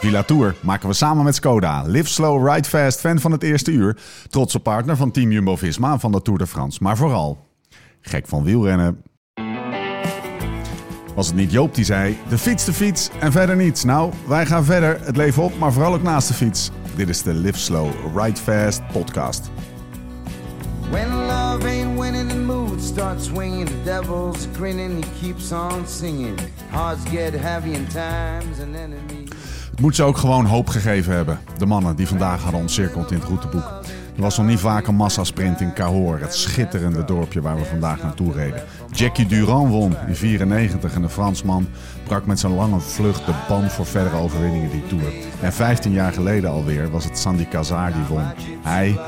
Villa Tour maken we samen met Skoda. Live slow, ride fast, fan van het eerste uur. Trotse partner van Team Jumbo-Visma van de Tour de France. Maar vooral, gek van wielrennen. Was het niet Joop die zei, de fiets, de fiets en verder niets. Nou, wij gaan verder, het leven op, maar vooral ook naast de fiets. Dit is de Live Slow, Ride Fast podcast. When love ain't winning, mood starts swinging. The devil's grinning, he keeps on singing. Hearts get heavy in times and enemies. Moet ze ook gewoon hoop gegeven hebben. De mannen die vandaag hadden omcirkeld in het routeboek. Er was nog niet vaak een massasprint in Cahors, het schitterende dorpje waar we vandaag naartoe reden. Jackie Durand won in 94 en de Fransman brak met zijn lange vlucht de band voor verdere overwinningen die Tour. En 15 jaar geleden alweer was het Sandy Cazard die won. Hij,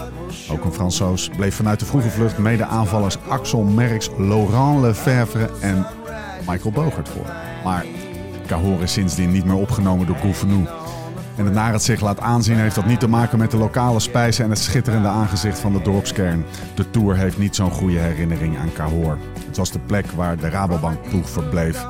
ook een Fransoos, bleef vanuit de vroege vlucht mede aanvallers Axel Merckx, Laurent Lefevre en Michael Bogert voor. Maar Cahors is sindsdien niet meer opgenomen door Gouvenou. En het naar het zich laat aanzien heeft dat niet te maken met de lokale spijzen en het schitterende aangezicht van de dorpskern. De Tour heeft niet zo'n goede herinnering aan Cahors. Het was de plek waar de Rabobank ploeg verbleef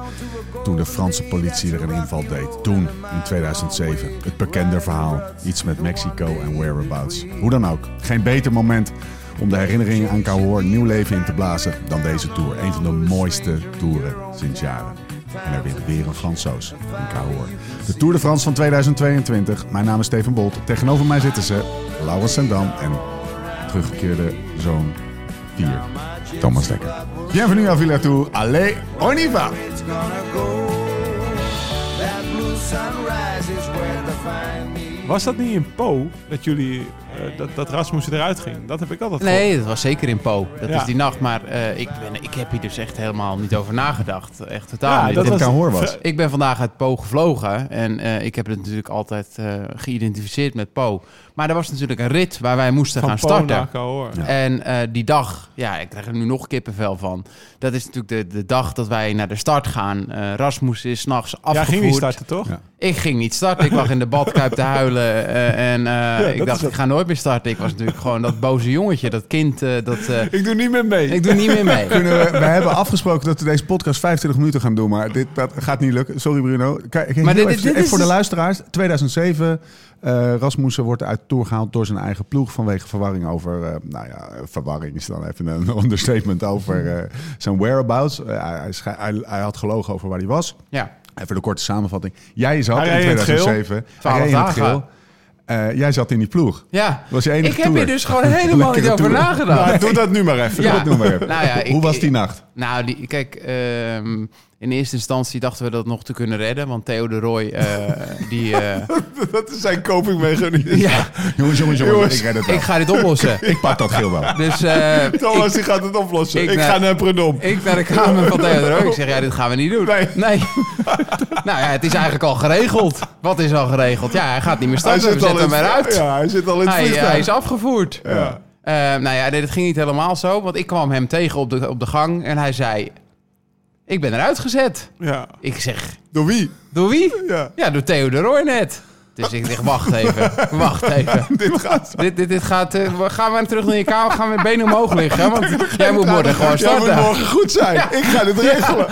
toen de Franse politie er een inval deed. Toen, in 2007. Het bekende verhaal. Iets met Mexico en whereabouts. Hoe dan ook, geen beter moment om de herinneringen aan Cahors nieuw leven in te blazen dan deze Tour. Een van de mooiste toeren sinds jaren. En er wint weer een Fransoos in Cahors. De Tour de France van 2022. Mijn naam is Steven Bolt. Tegenover mij zitten ze Laurens Sendam en teruggekeerde zoon 4, Thomas Dekker. Bienvenue à Villa Tour. Allez, on y va! Was dat niet in Po dat jullie dat, dat Rasmussen eruit ging? Dat heb ik altijd Nee, dat was zeker in Po. Dat Ja. is die nacht. Maar eh, ik, ben, ik heb hier dus echt helemaal niet over nagedacht. Echt totaal Ja, niet. dat was- Cahors was. Ik ben vandaag uit Po gevlogen. En eh, ik heb het natuurlijk altijd eh, geïdentificeerd met Po. Maar er was natuurlijk een rit waar wij moesten van gaan starten. Ja. En eh, die dag, ja, ik krijg er nu nog kippenvel van. Dat is natuurlijk de, de dag dat wij naar de start gaan. Eh Rasmus is s'nachts Ja, afgevoerd. ging niet starten, toch? Ja. Ik ging niet starten. Ik lag in de badkuip te huilen. eh, en eh, ik dacht, ik ga nooit meer starten. Ik was natuurlijk gewoon dat boze jongetje. Dat kind, eh, dat... eh, Ik doe niet meer mee. ik doe niet meer mee. Kunnen we, we hebben afgesproken dat we deze podcast 25 minuten gaan doen, maar dit dat gaat niet lukken. Sorry Bruno. Kijk, Maar dit- even, dit- dit even is voor de dus- luisteraars. 2007, eh Rasmussen wordt uit de Tour gehaald door zijn eigen ploeg vanwege verwarring over, eh, nou ja, verwarring is dan even een understatement over eh, zijn whereabouts. Hij, hij, had gelogen over waar hij was. Ja. Even de korte samenvatting. Jij zat in reed in het geel. 2007. Twaalf Hij reed in het dagen. geel. Jij zat in die ploeg. Ja. Was je enige Ik heb tour. hier dus gewoon helemaal niet over nagedacht. Nou, doe dat nu maar even. Ja. Doe dat nu maar even. Nou ja, ik- Hoe was die nacht? Nou, die, kijk, ehm, in eerste instantie dachten we dat nog te kunnen redden. Want Theo de Roy, eh, die... eh, Dat is zijn copingmechanisme. ja, Jongens, jongens, jongens, ik red het wel. ik ga dit oplossen. Ik pak dat geel wel. Dus eh, Thomas, ik, die gaat het oplossen. ik Ik, naar- ga naar Predom. ik naar de kamer van Theo de Roy. Ik zeg, ja, dit gaan we niet doen. Nee. nou ja, het is eigenlijk al geregeld. Wat is al geregeld? Ja, hij gaat niet meer starten. We zetten hem eruit. Ja, hij zit al in het Hij, vliegtuig. hij is afgevoerd. Ja. Nou ja, nee, dat ging niet helemaal zo. Want ik kwam hem tegen op de, op de gang en hij zei... Ik ben eruit gezet. Ja. Ik zeg, Door wie? door wie? Ja. Ja, door Theo de Roy net. Dus ik zeg, wacht even, wacht even. Dit gaat... Dit, dit, dit gaat, eh, we- gaan we terug naar je kamer, gaan we benen omhoog liggen. Want jij moet morgen gewoon Jij moet starten. morgen goed zijn. Ik ga dit regelen.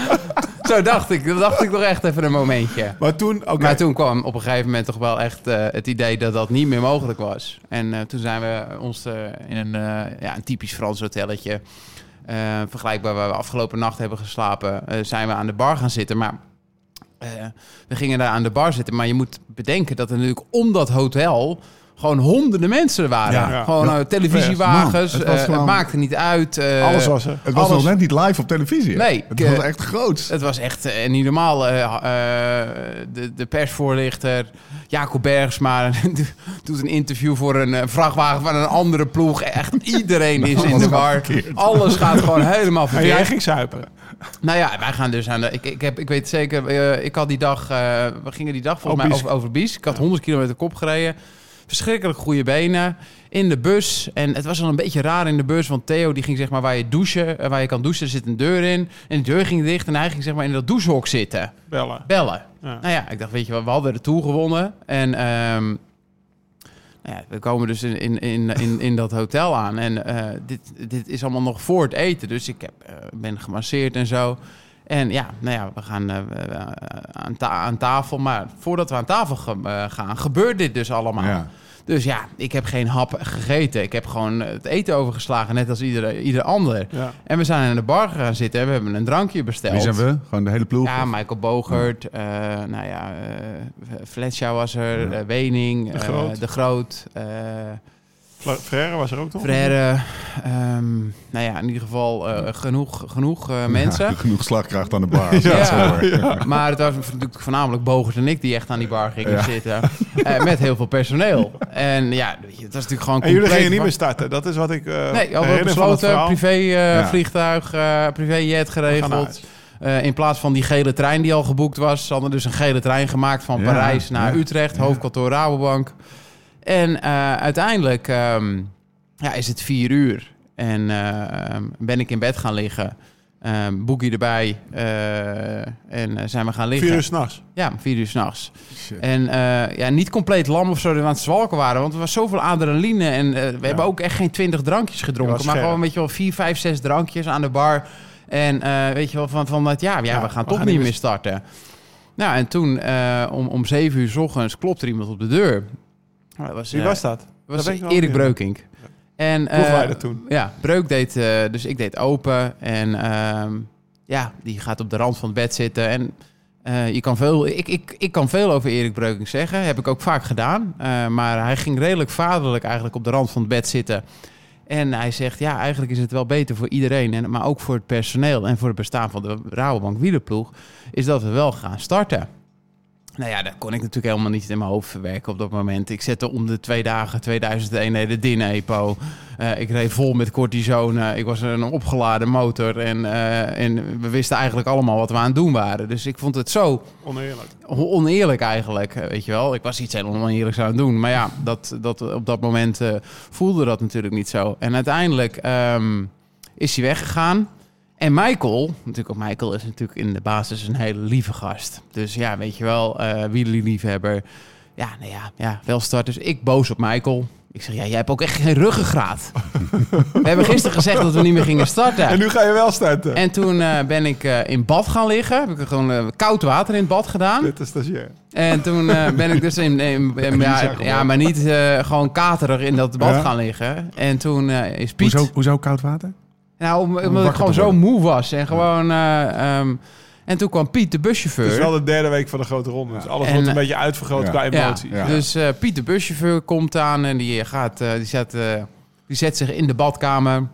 Zo dacht ik, dat dacht ik nog echt even een momentje. Maar toen... Oké. Maar toen kwam op een gegeven moment toch wel echt eh, het idee dat dat niet meer mogelijk was. En eh, toen zijn we ons in een, ja, een typisch Frans hotelletje, vergelijkbaar waar we afgelopen nacht hebben geslapen, eh, zijn we aan de bar gaan zitten. Maar eh, we gingen daar aan de bar zitten. Maar je moet bedenken dat er natuurlijk om dat hotel gewoon honderden mensen waren. Ja, gewoon Ja. televisiewagens. Man, het maakte niet uit. eh, Alles was er. Het was alles- nog net niet live op televisie. hè? Nee, Het was eh, echt groot. Het was echt eh, niet normaal. de, de persvoorlichter, Jacob Bergsma, doet een interview voor een vrachtwagen van een andere ploeg. Echt iedereen is in Alles de war. verkeerd. Alles gaat gewoon helemaal En verkeerd. jij ging zuipen. Nou ja, wij gaan dus aan de... Ik, ik, heb, ik weet zeker, ik had die dag... we gingen die dag volgens Oh, mij over, over Bies. Ik had 100 kilometer kop gereden. Verschrikkelijk goede benen. In de bus. En het was al een beetje raar in de bus. Want Theo die ging zeg maar waar je douchen, eh, waar je kan douchen, er zit een deur in. En die deur ging dicht. En hij ging zeg maar in dat douchehok zitten. Bellen. Bellen. Ja. Nou ja, ik dacht, weet je wat, we hadden de Tour gewonnen. En ehm, nou ja, we komen dus in, in, in, in, in dat hotel aan. En eh, dit, dit is allemaal nog voor het eten. Dus ik heb, eh, ben gemasseerd en zo. En ja, nou ja, we gaan eh, eh, aan, ta- aan tafel. Maar voordat we aan tafel ge- eh, gaan, gebeurt dit dus allemaal. Ja. Dus ja, ik heb geen hap gegeten. Ik heb gewoon het eten overgeslagen, net als ieder, ieder ander. Ja. En we zijn in de bar gaan zitten en we hebben een drankje besteld. Wie zijn we? Gewoon de hele ploeg? Ja, Michael Bogert, eh, nou ja, Fletcher was er, Wening, De Groot. De Groot, Frère was er ook toch? Frère. ehm, nou ja, in ieder geval eh, genoeg, genoeg eh, mensen. Ja, genoeg slagkracht aan de bar. Ja. Hoor. Maar het was natuurlijk voornamelijk Bogert en ik die echt aan die bar gingen Ja. zitten. Eh, met heel veel personeel. En ja, weet je, het was natuurlijk gewoon En jullie gingen niet meer starten. Dat is wat ik eh Nee, het besloten, privé eh, Ja. vliegtuig, eh privéjet geregeld. Eh, in plaats van die gele trein die al geboekt was, ze hadden dus een gele trein gemaakt van Ja, Parijs naar ja, Utrecht, ja. hoofdkantoor Rabobank. En eh, uiteindelijk ehm, ja, is het vier uur en eh, ben ik in bed gaan liggen. Ehm boekie erbij eh, en eh, zijn we gaan liggen. Vier uur s'nachts. Ja, vier uur s'nachts. En ja, niet compleet lam of zo dat we aan het zwalken waren. Want er was zoveel adrenaline. En we hebben ook echt geen twintig drankjes Je gedronken. Maar gewoon, weet je wel, vier, vijf, zes drankjes aan de bar. En weet je wel, van, van dat ja, ja, Ja, we gaan we toch gaan niet meer starten. Nou, en toen om, om zeven uur s ochtends klopt er iemand op de deur. Nou, dat was, Wie was dat? dat was Dat nog Erik. Breukink. En, eh, Ploegleider toen. ja, Breuk deed, eh, dus ik deed open. En ehm, ja, die gaat op de rand van het bed zitten. En eh, je kan veel, ik, ik, ik kan veel over Erik Breukink zeggen. Heb ik ook vaak gedaan. Eh, maar hij ging redelijk vaderlijk eigenlijk op de rand van het bed zitten. En hij zegt, ja, eigenlijk is het wel beter voor iedereen. En, maar ook voor het personeel en voor het bestaan van de Rabobank wielerploeg... is dat we wel gaan starten. Nou ja, dat kon ik natuurlijk helemaal niet in mijn hoofd verwerken op dat moment. Ik zette om de twee dagen 2000 eenheden DIN-EPO. Eh, ik reed vol met cortisone. Ik was een opgeladen motor. En, eh, en we wisten eigenlijk allemaal wat we aan het doen waren. Dus ik vond het zo Oneerlijk. oneerlijk eigenlijk, eh, weet je wel. Ik was iets heel oneerlijks aan het doen. Maar ja, dat, dat, op dat moment eh, voelde dat natuurlijk niet zo. En uiteindelijk ehm, is hij weggegaan. En Michael, natuurlijk ook Michael is natuurlijk in de basis een hele lieve gast. Dus ja, weet je wel, eh wielerliefhebber. Ja, nou ja, ja, wel starters. Ik boos op Michael. Ik zeg, ja, jij hebt ook echt geen ruggengraat. we hebben gisteren gezegd dat we niet meer gingen starten. En nu ga je wel starten. En toen eh, ben ik eh, in bad gaan liggen. Heb ik gewoon eh, koud water in het bad gedaan. Dit is stagiair. En toen eh, ben ik dus in... in- in- ja, ja, maar niet eh, gewoon katerig in dat bad Ja. gaan liggen. En toen eh, is Piet... Hoezo, hoezo koud water? Nou, om- omdat ik gewoon zo moe was. En gewoon... eh, ehm, en toen kwam Piet, de Het buschauffeur. is wel de derde week van de grote ronde. Dus alles En, wordt een eh, beetje uitvergroot ja. qua Ja. Ja. Dus eh, Piet, de buschauffeur, komt aan en die, gaat, eh, die, zet, eh, die zet zich in de badkamer.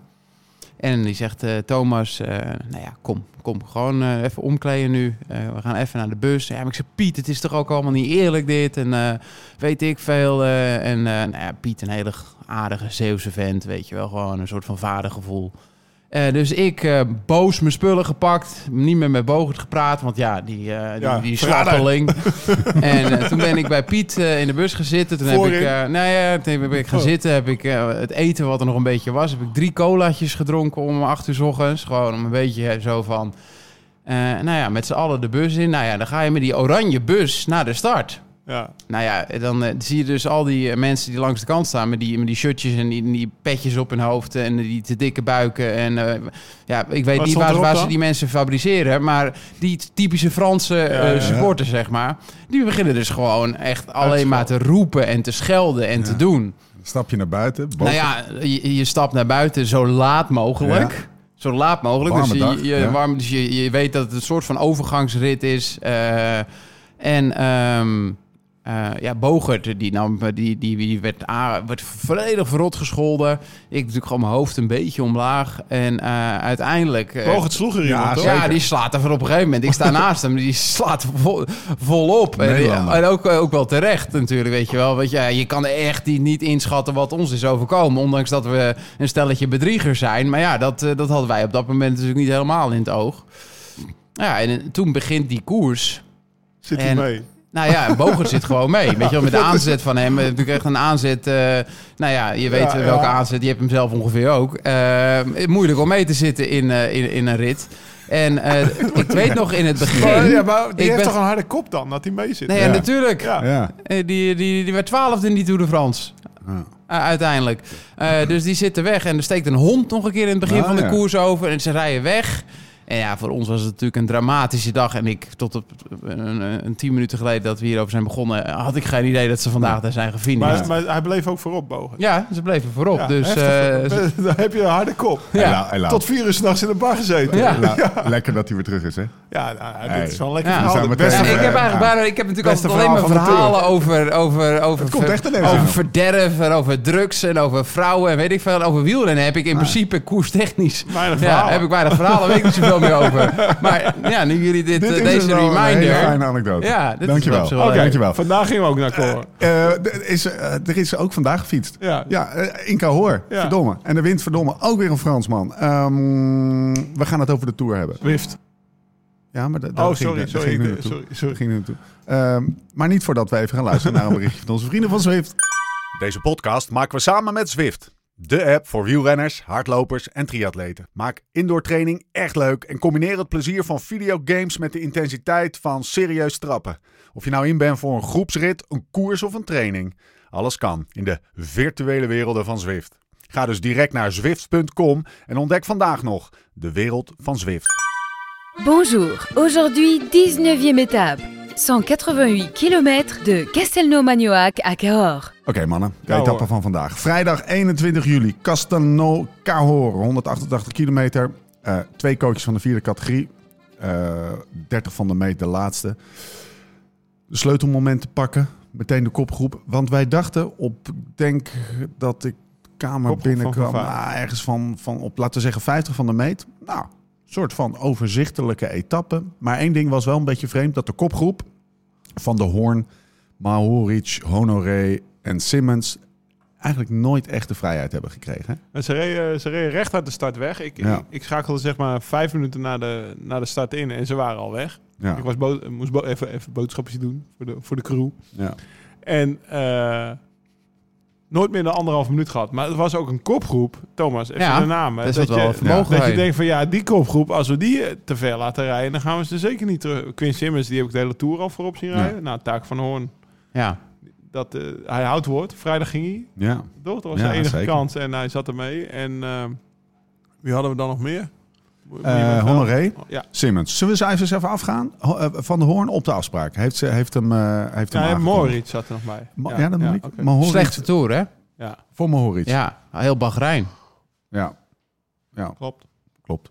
En die zegt, eh, Thomas, eh, nou ja, kom, kom, gewoon even omkleden nu. Eh, we gaan even naar de bus. Ja, maar ik zeg, Piet, het is toch ook allemaal niet eerlijk dit? En eh, weet ik veel. eh, en eh, nou ja, Piet, een hele aardige Zeeuwse vent, weet je wel. Gewoon een soort van vadergevoel. Eh, dus ik eh, boos mijn spullen gepakt, niet meer met Bogert gepraat, want ja, die, eh die, Ja, die en toen ben ik bij Piet in de bus gezeten. Toen heb ik, nou ja, toen ben ik gaan Oh. zitten, heb ik het eten wat er nog een beetje was, heb ik drie colaatjes gedronken om acht uur 's ochtends. Gewoon om een beetje zo van, nou ja, met z'n allen de bus in. Nou ja, dan ga je met die oranje bus naar de start. Ja. Nou ja, dan eh, zie je dus al die eh, mensen die langs de kant staan met die, met die shirtjes en die, die petjes op hun hoofd en die te dikke buiken. En eh, ja, ik weet Wat niet waar, waar ze die mensen fabriceren, maar die typische Franse ja. supporters, zeg maar, die beginnen dus gewoon echt alleen maar te roepen en te schelden en te doen. Stap je naar buiten. boven- Nou ja, je, je stapt naar buiten zo laat mogelijk. Zo laat mogelijk. Warme dus je, dag, je, ja. warm, dus je, je weet dat het een soort van overgangsrit is. en ehm, eh, ja, Bogert, die, nam, die, die, die werd, a- werd volledig verrot gescholden. Ik natuurlijk gewoon mijn hoofd een beetje omlaag. En eh, uiteindelijk... eh, Bogert sloeg er iemand, Ja, ja, die slaat er voor op een gegeven moment. Ik sta naast hem, die slaat vol, volop. En, en ook, ook wel terecht natuurlijk, weet je wel. Want ja, je kan echt niet inschatten wat ons is overkomen. Ondanks dat we een stelletje bedriegers zijn. Maar ja, dat, dat hadden wij op dat moment natuurlijk niet helemaal in het oog. Ja, en toen begint die koers. Zit hij mee? Nou ja, Bogert zit gewoon mee. Weet je wel, met de aanzet van hem. eh, Natuurlijk echt een aanzet. eh, nou ja, je weet Ja, welke ja. aanzet. Je hebt hem zelf ongeveer ook. Eh, moeilijk om mee te zitten in, eh, in, in een rit. En eh, ik weet nog in het begin. Maar, ja, maar die ik heeft ben- toch een harde kop dan, dat hij mee zit? Nee, Ja. natuurlijk. Ja. Die, die, die werd twaalfde in die Tour de France. Ja. Uh, uiteindelijk. Uh, dus die zitten weg. En er steekt een hond nog een keer in het begin Ah, van de ja. koers over. En ze rijden weg. En ja, voor ons was het natuurlijk een dramatische dag. En ik, tot op een, een, een tien minuten geleden dat we hierover zijn begonnen, had ik geen idee dat ze vandaag daar zijn gefinished. Maar, maar hij bleef ook voorop bogen. Ja, ze bleven voorop. Ja, dus heftig. eh, dan heb je een harde kop. Ja. En nou- en nou- Tot vier uur s'nachts in de bar gezeten. Ja. Ja, nou, Lekker dat hij weer terug is, hè? nou, Hey. dit is wel een lekker Ja. verhaal. Ja, ik heb Ja. eigenlijk bijna, ik heb natuurlijk altijd alleen maar verhalen over, over, over, over verderf en over drugs en over vrouwen en weet ik veel. Over wielrennen heb ik in principe koerstechnisch. Weinig Ja, verhalen. heb ik weinig verhalen, weet ik niet meer over. Maar ja, nu jullie dit, Dit eh, is deze dus wel een hele reminder. fijne anekdote. Ja, dit Dankjewel. is Oké, Dankjewel. vandaag gingen we ook naar Koren. Eh, er, is, eh, er is ook vandaag gefietst. Ja. Ja, eh, in Cahors. Ja. Verdomme. En de wint verdomme ook weer een Fransman. Ehm, we gaan het over de Tour hebben. Zwift. Ja, maar da- daar Oh, ging- sorry, sorry, ging sorry, sorry. Daar ging naartoe. Ehm, maar niet voordat we even gaan luisteren naar een berichtje van onze vrienden van Zwift. Deze podcast maken we samen met Zwift. De app voor wielrenners, hardlopers en triatleten. Maak indoor training echt leuk en combineer het plezier van videogames met de intensiteit van serieus trappen. Of je nou in bent voor een groepsrit, een koers of een training. Alles kan in de virtuele werelden van Zwift. Ga dus direct naar zwift.com en ontdek vandaag nog de wereld van Zwift. Bonjour, aujourd'hui 19e étape. 188 km de Castelnau-Magnoac à Cahors. Oké mannen, de etappe van vandaag. Vrijdag 21 juli, Castelnau Cahors, 188 kilometer. Eh, twee coaches van de vierde categorie. Eh 30 van de meet, de laatste. De sleutelmomenten pakken, meteen de kopgroep. Want wij dachten op, ik denk dat ik kamer Kopgroep binnenkwam. Van nou, ergens van, van op, laten we zeggen, 50 van de meet. Nou, soort van overzichtelijke etappe. Maar één ding was wel een beetje vreemd, dat de kopgroep van de Hoorn, Mahoric, Honoré en Simmons eigenlijk nooit echt de vrijheid hebben gekregen. En ze reden, ze reden recht uit de start weg. Ik, Ja. ik, ik schakelde zeg maar vijf minuten na de, na de start in en ze waren al weg. Ja, Ik was moest bo- even, even boodschapjes doen voor de, voor de crew. ja. En eh, nooit meer dan anderhalf minuut gehad. Maar het was ook een kopgroep, Thomas, even Ja, de naam. hè, dat je, vermogen dat je denkt van ja, die kopgroep, als we die eh, te ver laten rijden, dan gaan we ze zeker niet terug. Quinn Simmons, die heb ik de hele Tour al voorop zien Ja. rijden. Nou, Taak van Hoorn, Ja, dat, eh, hij houdt woord. Vrijdag ging hij. ja. Toch? Dat was Ja, de enige zeker. kans en hij zat ermee. En eh, wie hadden we dan nog meer? Je Eh, helpen? Honoré, Ja, Simmons. Zullen we eens even afgaan? Ho- eh, Van de Hoorn op de afspraak. Heeft, ze, heeft hem, eh heeft hem ja. Moritz zat er nog bij. Ma- ja, dat slechte tour hè? Ja, Voor Mahoric. Ja, heel Bahrein. Ja. ja, klopt. klopt.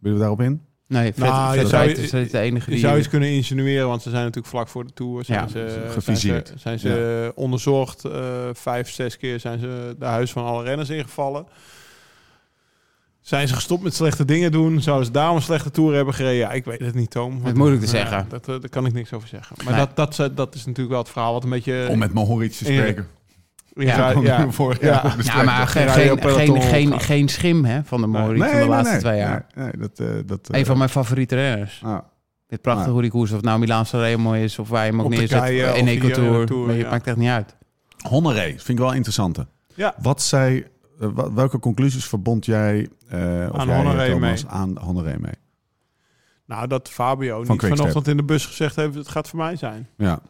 Willen we daarop in? Nee, vet, Nou, je vet zou- rijdt is de enige Je die... zou iets kunnen insinueren, want ze zijn natuurlijk vlak voor de Tour. Zijn Ja, ze, geviseerd. Zijn ze, zijn ze onderzocht. eh, vijf, zes keer zijn ze de huis van alle renners ingevallen. Zijn ze gestopt met slechte dingen doen? Zouden ze daarom een slechte Tour hebben gereden? Ja, ik weet het niet, Toom. Het is moeilijk te Ja, zeggen. dat, eh, daar kan ik niks over zeggen. Maar Nee. dat, dat, dat, dat is natuurlijk wel het verhaal wat een beetje... Om met Mahoric te in- spreken. Ja, ja, Vorig ja. jaar Ja, maar geen, geen, geen, geen, schim hè, van de Mori van de laatste twee jaar. Nee, nee, dat, eh, dat, eh, Een van mijn favoriete renners. ah, Dit prachtig Ah. hoe die koers, of nou Milaan Sanremo is, of waar je hem ook neerzet, in Ecotour. Tour, Maar je maakt echt niet uit. Honoré, vind ik wel interessant. Ja. Wat zij, eh, welke conclusies verbond jij, eh of Aan jij, Honoré Thomas, mee. aan Honoré mee? Nou, dat Fabio niet Quickstep. vanochtend in de bus gezegd heeft... het gaat voor mij zijn. Ja,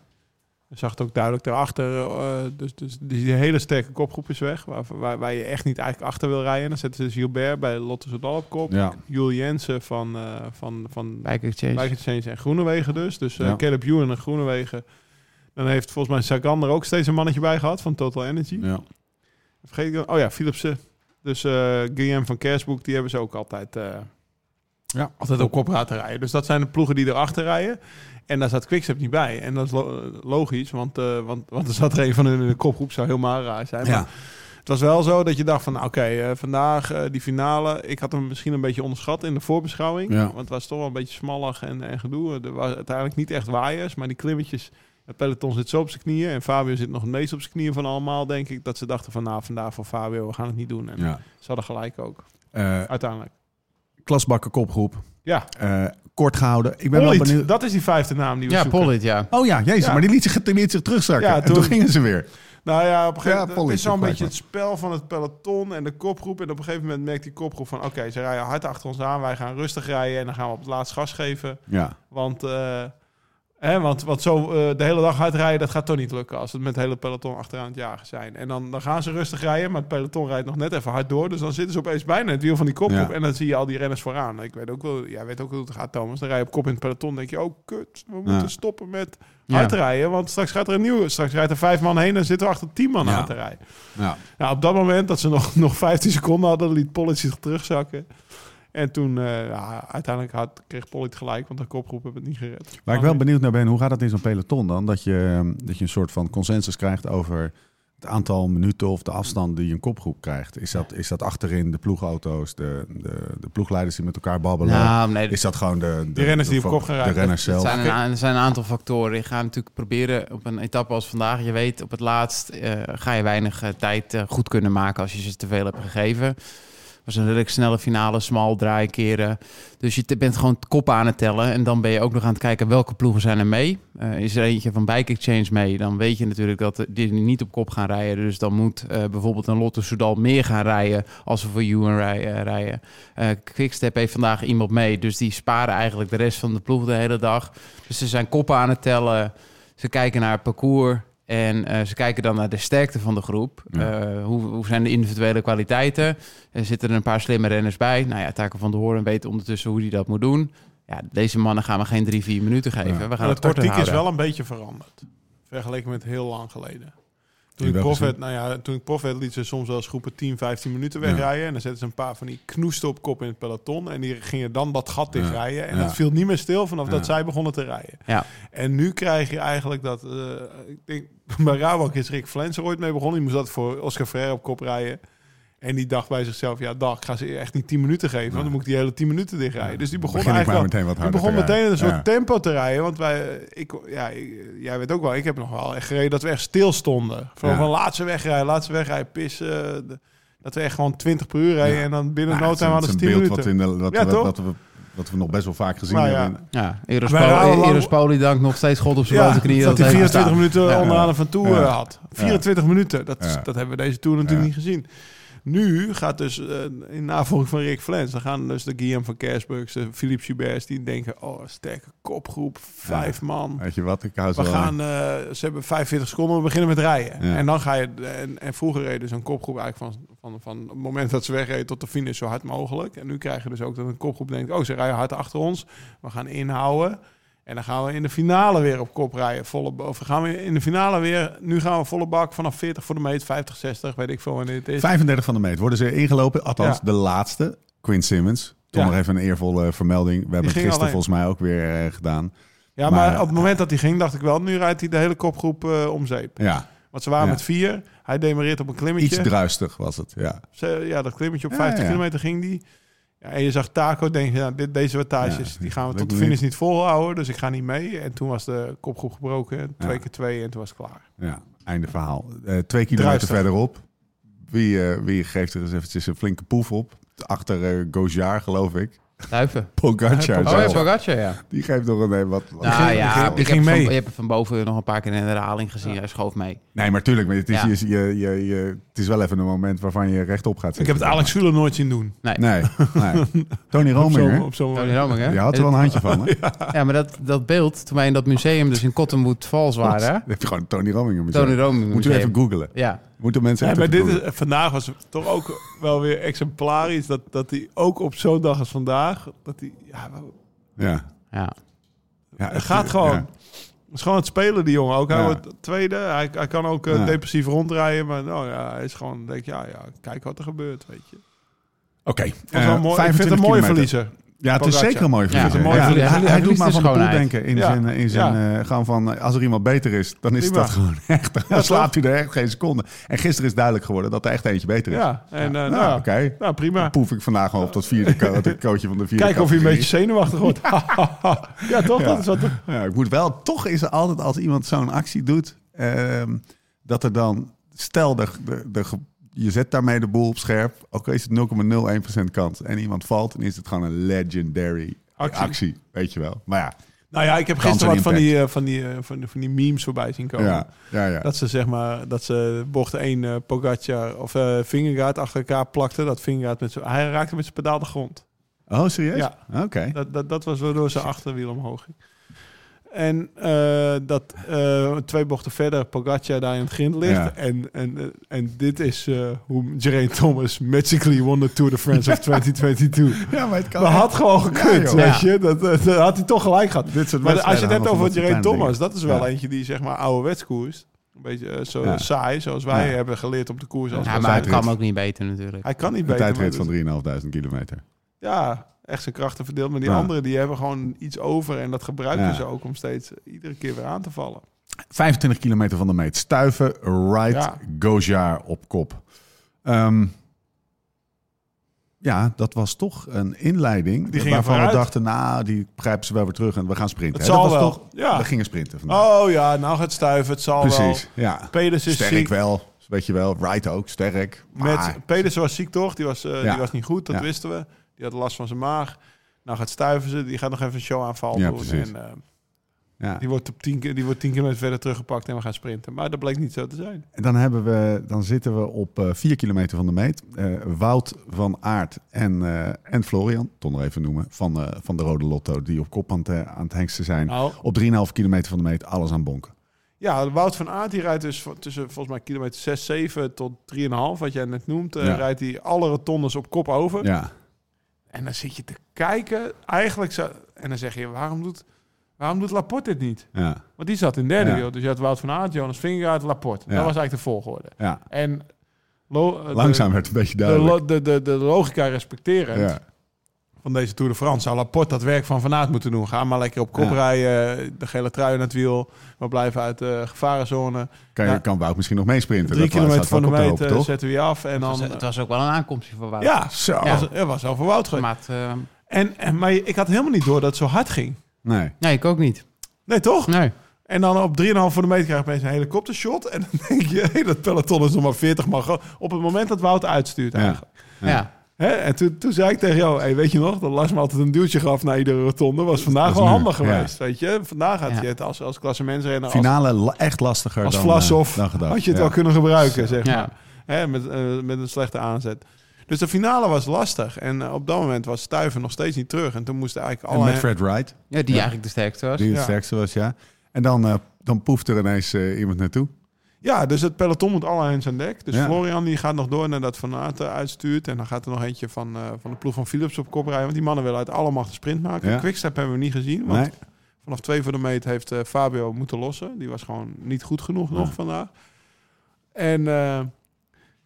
Je zag het ook duidelijk daarachter. eh, dus, dus die hele sterke kopgroep is weg. Waar, waar, waar je echt niet eigenlijk achter wil rijden. Dan zetten ze Gilbert bij Lotte Soudal op kop. ja. Jules Jensen van, eh van, van Bike Exchange. Bike Exchange en Groenewegen dus. Dus eh Ja. Caleb Ewan en Groenewegen. Dan heeft volgens mij Sagan er ook steeds een mannetje bij gehad van Total Energy. ja. Vergeet ik dan? Oh ja, Philipsen. Dus eh Guillaume van Kersboek, die hebben ze ook altijd, eh, Ja. altijd op kop laten rijden. Dus dat zijn de ploegen die erachter rijden. En daar zat Quickstep niet bij. En dat is lo- logisch, want, eh, want, want er zat er een van hun in de kopgroep. Zou helemaal raar zijn. ja. Maar het was wel zo dat je dacht van, nou, oké, vandaag eh, die finale. Ik had hem misschien een beetje onderschat in de voorbeschouwing. Ja. Want het was toch wel een beetje smallig en, en gedoe. Er was uiteindelijk niet echt waaiers, maar die klimmetjes... Het peloton zit zo op zijn knieën. En Fabio zit nog het meest op zijn knieën van allemaal, denk ik. Dat ze dachten van, nou, vandaag voor Fabio, we gaan het niet doen. En ja. ze hadden gelijk ook, Eh, uiteindelijk. klasbakken kopgroep. Ja, Eh, kort gehouden. Ik ben wel benieuwd. dat is die vijfde naam die we Ja, zoeken. Pollitt, ja. Oh ja, jezus, Ja. maar die liet zich, die liet zich terugzakken. Ja, en toen toen- gingen ze weer. Nou ja, op een gegeven Ja, moment het is zo'n beetje het spel van het peloton en de kopgroep. En op een gegeven moment merkt die kopgroep van... oké, ze rijden hard achter ons aan, wij gaan rustig rijden... en dan gaan we op het laatst gas geven. Ja, Want eh, Hè, want, want zo eh, de hele dag uitrijden, dat gaat toch niet lukken als het met het hele peloton achteraan het jagen zijn. En dan, dan gaan ze rustig rijden, maar het peloton rijdt nog net even hard door. Dus dan zitten ze opeens bijna het wiel van die kopgroep. Ja. En dan zie je al die renners vooraan. Ik weet ook wel, jij weet ook hoe het gaat, Thomas. Dan rij je op kop in het peloton, denk je, oh kut, we moeten Ja. stoppen met Ja. hard rijden. Want straks gaat er een nieuwe, straks rijdt er vijf man heen en zitten we achter tien man aan te rijden. Ja. Nou, op dat moment dat ze nog, nog 15 seconden hadden, liet Pollitt zich terugzakken. En toen, eh, ja, uiteindelijk had, kreeg Pollitt gelijk, want de kopgroep heeft het niet gered. Waar ik wel benieuwd naar ben, hoe gaat dat in zo'n peloton dan? Dat je, ehm, dat je een soort van consensus krijgt over het aantal minuten of de afstand die een kopgroep krijgt. Is dat, is dat achterin de ploegauto's, de, de, de ploegleiders die met elkaar babbelen? Nou, nee, is dat gewoon de, de, renners die de- op kop gaan rijden. De renners Het zelf. zijn, een, a- er zijn een aantal factoren. Je gaat natuurlijk proberen op een etappe als vandaag. Je weet, op het laatst eh, ga je weinig eh, tijd goed kunnen maken als je ze te veel hebt gegeven. Was een redelijk snelle finale, smal draaikeren. Dus je bent gewoon kop aan het tellen. En dan ben je ook nog aan het kijken welke ploegen zijn er mee. Eh, is er eentje van Bike Exchange mee, dan weet je natuurlijk dat de- die niet op kop gaan rijden. Dus dan moet eh, bijvoorbeeld een Lotto Soudal meer gaan rijden als ze voor Ewan rij- eh, rijden. Eh Quickstep heeft vandaag iemand mee, dus die sparen eigenlijk de rest van de ploeg de hele dag. Dus ze zijn koppen aan het tellen. Ze kijken naar het parcours. En eh, ze kijken dan naar de sterkte van de groep. Ja. Eh, hoe, hoe zijn de individuele kwaliteiten? Er zitten er een paar slimme renners bij. Nou ja, Taken van de Hoorn weet ondertussen hoe hij dat moet doen. Ja, deze mannen gaan we geen drie, vier minuten geven. Ja. We gaan de het korter tactiek is wel een beetje veranderd. Vergeleken met heel lang geleden. Toen In ik, welke prof werd, nou ja, toen ik liet ze soms wel eens groepen 10, 15 minuten wegrijden. En dan zetten ze een paar van die knoesten op kop in het peloton. En die gingen dan dat gat dichtrijden. En Ja. dat viel niet meer stil vanaf dat zij begonnen te rijden. Ja. En nu krijg je eigenlijk dat... eh, ik denk, bij Rabak is Rick Flens er ooit mee begonnen. Die moest dat voor Oscar Freire op kop rijden. En die dacht bij zichzelf, ja dag, ik ga ze echt niet 10 minuten geven. Want dan moet ik die hele 10 minuten dichtrijden. Dus die begon Begin eigenlijk wel- meteen wat die begon te meteen in een soort. Ja. tempo te rijden. Want wij, ik, ja, ik- jij weet ook wel, ik heb nog wel echt gereden dat we echt stil stonden. Van, Ja. van laatste wegrijden, laatste wegrijden, pissen. de- Dat we echt gewoon 20 per uur rijden. Ja. En dan binnen Nou, no time hadden ze een 10 beeld minuten. wat, in de, wat, Ja, wat, toch? wat we, wat we nog best wel vaak gezien Nou ja. hebben. Ja, Eros, dankt nog steeds God op zijn Ja, knieën. dat hij hij 24 gestaan. minuten Ja. onderaan de Van Toe Ja. eh, had. 24 minuten, dat, is, Ja. dat hebben we deze Tour natuurlijk Ja. niet gezien. Nu gaat dus eh, in navolging van Rick Flens, dan gaan dus de Guillaume van Kersburg, de Philippe Gilberts, die denken, oh, sterke kopgroep, vijf man. Weet je wat, ik hou ze We gaan, eh, ze hebben 45 seconden, we beginnen met rijden. Ja. En dan ga je, en, en vroeger reden ze een kopgroep eigenlijk van, van, van het moment dat ze wegreden tot de finish zo hard mogelijk. En nu krijg je dus ook dat een kopgroep denkt, oh, ze rijden hard achter ons. We gaan inhouden. En dan gaan we in de finale weer op kop rijden. Volle, of gaan we in de finale weer, nu gaan we volle bak vanaf 40 voor de meet, 50, 60, weet ik veel wanneer het is. 35 van de meet worden ze ingelopen. Althans, Ja. de laatste. Quinn Simmons. Toch Ja. nog even een eervolle vermelding. We hebben het gisteren alleen. volgens mij ook weer eh, gedaan. Ja, maar, maar- op het moment dat hij ging, dacht ik wel, nu rijdt hij de hele kopgroep eh, om zeep. Ja, Want ze waren Ja. met vier. Hij demareert op een iets klimmetje. druistig was het. Ja. Ze- Ja, dat klimmetje op Ja, 50 ja. kilometer ging die. Ja, en je zag Taco ja, dit, deze wattages, Ja, die gaan we tot de finish niet. volhouden. Dus ik ga niet mee. En toen was de kopgroep gebroken. Twee Ja. keer twee en toen was het klaar. ja, einde verhaal. Eh, twee kilometer Druistig. verderop. Wie, eh, wie geeft er eens eventjes een flinke poef op? Achter Gojjar, geloof ik. Duiven. Pogacar. Oh, ja. Pogacar, ja. Die geeft nog een wat... wat- Nou ging- ja, die ging- ik die heb ging van, mee. je hebt het van boven nog een paar keer in de herhaling gezien. Hij schoof mee. Nee, maar tuurlijk. Maar het, is, Ja. je, je, je, je- het is wel even een moment waarvan je rechtop gaat Ik zitten. heb het Alex Schuler nooit zien doen. Nee. Nee, nee. Tony Op Rominger. op zo'n Tony Roming, hè? Je had er wel een handje van, hè? Ja, maar dat, dat beeld, toen wij in dat museum dus in Cottonwood Falls waren, Dan heb je gewoon Tony Rominger museum. Tony Roming Moet je even googlen. Ja, Moeten mensen Ja, maar even dit googlen. is, vandaag was toch ook wel weer exemplarisch. Dat, dat hij ook op zo'n dag als vandaag. Dat hij, ja, Ja. ja. ja het gaat gewoon. ja. Het is gewoon het spelen, die jongen. Ook hij Ja. wordt tweede. Hij, hij kan ook eh, Ja. depressief rondrijden. Maar nou, ja, hij is gewoon, denk ja, ja, kijk wat er gebeurt, weet je. Oké. Het was eh, wel mooi. Ik vind het 25 een mooie kilometer. verliezer. Ja, het is Pogacar. zeker een mooie Ja, verliezer. het is een mooie Ja, hij, Hij hij doet verliest maar de van de poel schoonheid. denken. In Ja. zijn, in zijn, eh, gewoon van, als er iemand beter is, dan is Prima. dat gewoon echt. Dan Ja, slaapt hij er echt geen seconde. En gisteren is duidelijk geworden dat er echt eentje beter is. Ja, en eh, nou, nou, oké. nou, prima. Dan poef ik vandaag gewoon op dat vierde ko- dat coachje van de vierde Kijken of hij een beetje categorie. zenuwachtig wordt. ja, toch? Ja. Dat is wat Ja, ik moet wel, toch is er altijd als iemand zo'n actie doet, ehm, dat er dan, stel, de, de, de, ge- je zet daarmee de boel op scherp, ook al is het 0,01% kans en iemand valt, dan is het gewoon een legendary actie, Actie. weet je wel. Maar ja, Nou ja, ik heb gisteren en wat van die, eh, van, die, eh, van, die, van die memes voorbij zien komen. ja, ja, ja. Dat ze zeg maar, dat ze bocht 1 eh Pogacar of Vingegaard achter elkaar plakte. Dat Vingegaard met zijn, hij raakte met zijn pedaal de grond. Oh, serieus? Ja. Oké. Dat, dat, dat was waardoor zijn achterwiel omhoog ging. En eh, dat eh, twee bochten verder Pogacar daar in het grind ligt. Ja. En, en, eh, en dit is eh, hoe Geraint Thomas magically won the Tour de France of 2022. Ja, maar het kan Dat echt. had gewoon gekund, weet Ja. je. Dat, dat had hij toch gelijk gehad. Dit soort Maar als je het hebt over Geraint Thomas, dat is wel Ja. eentje die zeg maar ouderwets koerst. Een beetje zo Ja. saai, zoals wij Ja. hebben geleerd op de koers. Als Ja, we maar het zijn. kan ook niet beter natuurlijk. Hij kan niet Een beter. tijdrit maar van dat- 3.500 kilometer. Ja, echt zijn krachten verdeeld. Maar die Ja. anderen die hebben gewoon iets over. En dat gebruiken Ja. ze ook om steeds iedere keer weer aan te vallen. 25 kilometer van de meet. Stuiven, Wright, Ja. Op kop. Ehm, ja, dat was toch een inleiding. Die gingen waarvan we dachten, nou, die grijpen ze wel weer terug en we gaan sprinten. Het zal dat was wel. toch, Ja. We gingen sprinten vandaag. Oh ja, nou gaat stuiven. Het zal Precies, wel. ja. Peders is Sterk ziek. wel, weet je wel. Wright ook, sterk. Maar, Met, Peders was ziek toch? Die was, eh, Ja. die was niet goed, dat Ja. wisten we. Die had last van zijn maag. Nou gaat stuiven ze. Die gaat nog even een showaanval Ja, doen. precies. En, eh, ja. die, wordt op tien, ki- die wordt tien kilometer verder teruggepakt en we gaan sprinten. Maar dat bleek niet zo te zijn. En dan, hebben we, dan zitten we op eh 4 kilometer van de meet. Eh, Wout van Aert en, en Florian, toch nog even noemen, van, van de Rode Lotto, die op kop aan het, aan het hengsten zijn. Nou, Op 3,5 kilometer van de meet, alles aan bonken. Ja, Wout van Aert die rijdt dus tussen volgens mij kilometer 6, 7 tot 3,5, wat jij net noemt. Ja. Rijdt hij alle rotondes op kop over. Ja, En dan zit je te kijken, eigenlijk zo, en dan zeg je, waarom doet, waarom doet Laporte dit niet? ja, Want die zat in derde Ja. wiel. Dus je had Wout van Aert, Jonas Vingegaard, Laporte. Dat was eigenlijk de volgorde. ja. En lo- de- Langzaam werd het een beetje de, duidelijk. lo- de, de, de logica respecteren Ja, van deze Tour de France zou Laporte dat werk van Van Aert moeten doen. Ga maar lekker op kop Ja. rijden, de gele trui in het wiel. We blijven uit de gevarenzone. kan, je, Ja. kan Wout misschien nog meesprinten. Drie kilometer van de meet eh, toch? zetten we je af. En Het was, dan, het was ook wel een aankomstje voor Wout. ja, Zo. het was, het was over Wout geweest. Maar het, eh, En, en, maar ik had helemaal niet door dat het zo hard ging. Nee. nee, ik ook niet. Nee, toch? Nee. En dan op 3,5 voor de meter krijg je opeens een helikoptershot. En dan denk je, hé, dat peloton is nog maar 40 man. Op het moment dat Wout uitstuurt Ja. eigenlijk. Ja. Ja. Hè? En toen, toen zei ik tegen jou, hey, weet je nog, dat Lars me altijd een duwtje gaf naar iedere rotonde. Was vandaag wel nu, handig ja. geweest, weet je. Vandaag had Ja. je het als, als klassementsrenner, Finale echt lastiger als dan, Vlasov, eh, dan gedacht. had je het Ja. wel kunnen gebruiken, zeg Ja. maar. Hè? Met, eh, met een slechte aanzet. Dus de finale was lastig. En eh, op dat moment was Stuiven nog steeds niet terug. En toen moesten eigenlijk En alle... met Fred Wright, ja, die Ja. eigenlijk de sterkste was. die Ja. sterkste was, ja. En dan, eh, dan poeft er ineens iemand naartoe. Ja, dus het peloton moet alle hens aan dek. Dus Ja. Florian die gaat nog door nadat Van Aert eh, uitstuurt. En dan gaat er nog eentje van, eh, van de ploeg van Philips op kop rijden. Want die mannen willen uit alle macht een sprint maken. Ja. Quickstep hebben we niet gezien. Want Nee. vanaf twee voor de meet heeft eh, Fabio moeten lossen. Die was gewoon niet goed genoeg Ja. nog vandaag. En,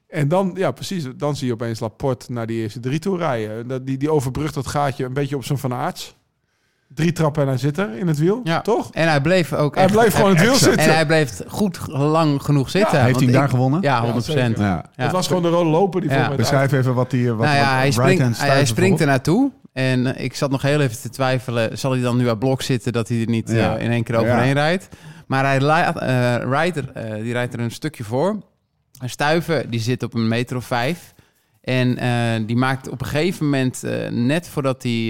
en dan, ja precies, dan zie je opeens Laporte naar die eerste drie toe rijden. Dat, die, die overbrugt dat gaatje een beetje op zijn Van Aerts. Drie trappen en hij zit er in het wiel, Ja. toch? En hij bleef ook Hij echt- bleef gewoon in het wiel zitten. En hij bleef goed lang genoeg zitten. Heeft want hij daar ik- gewonnen? Ja, Ja, 100 zeker. Ja. Ja. Het was gewoon de rode loper die Ja. voor mij Beschrijf even wat die... Wat, nou ja, wat hij, springt, hij, springt er naartoe. En ik zat nog heel even te twijfelen. Zal hij dan nu uit blok zitten dat hij er niet eh, Ja. in één keer overheen rijdt? Maar hij laat, eh, rijdt er, eh, die rijdt er een stukje voor. En Stuiven die zit op een meter of vijf. En eh, die maakt op een gegeven moment, eh, net voordat hij...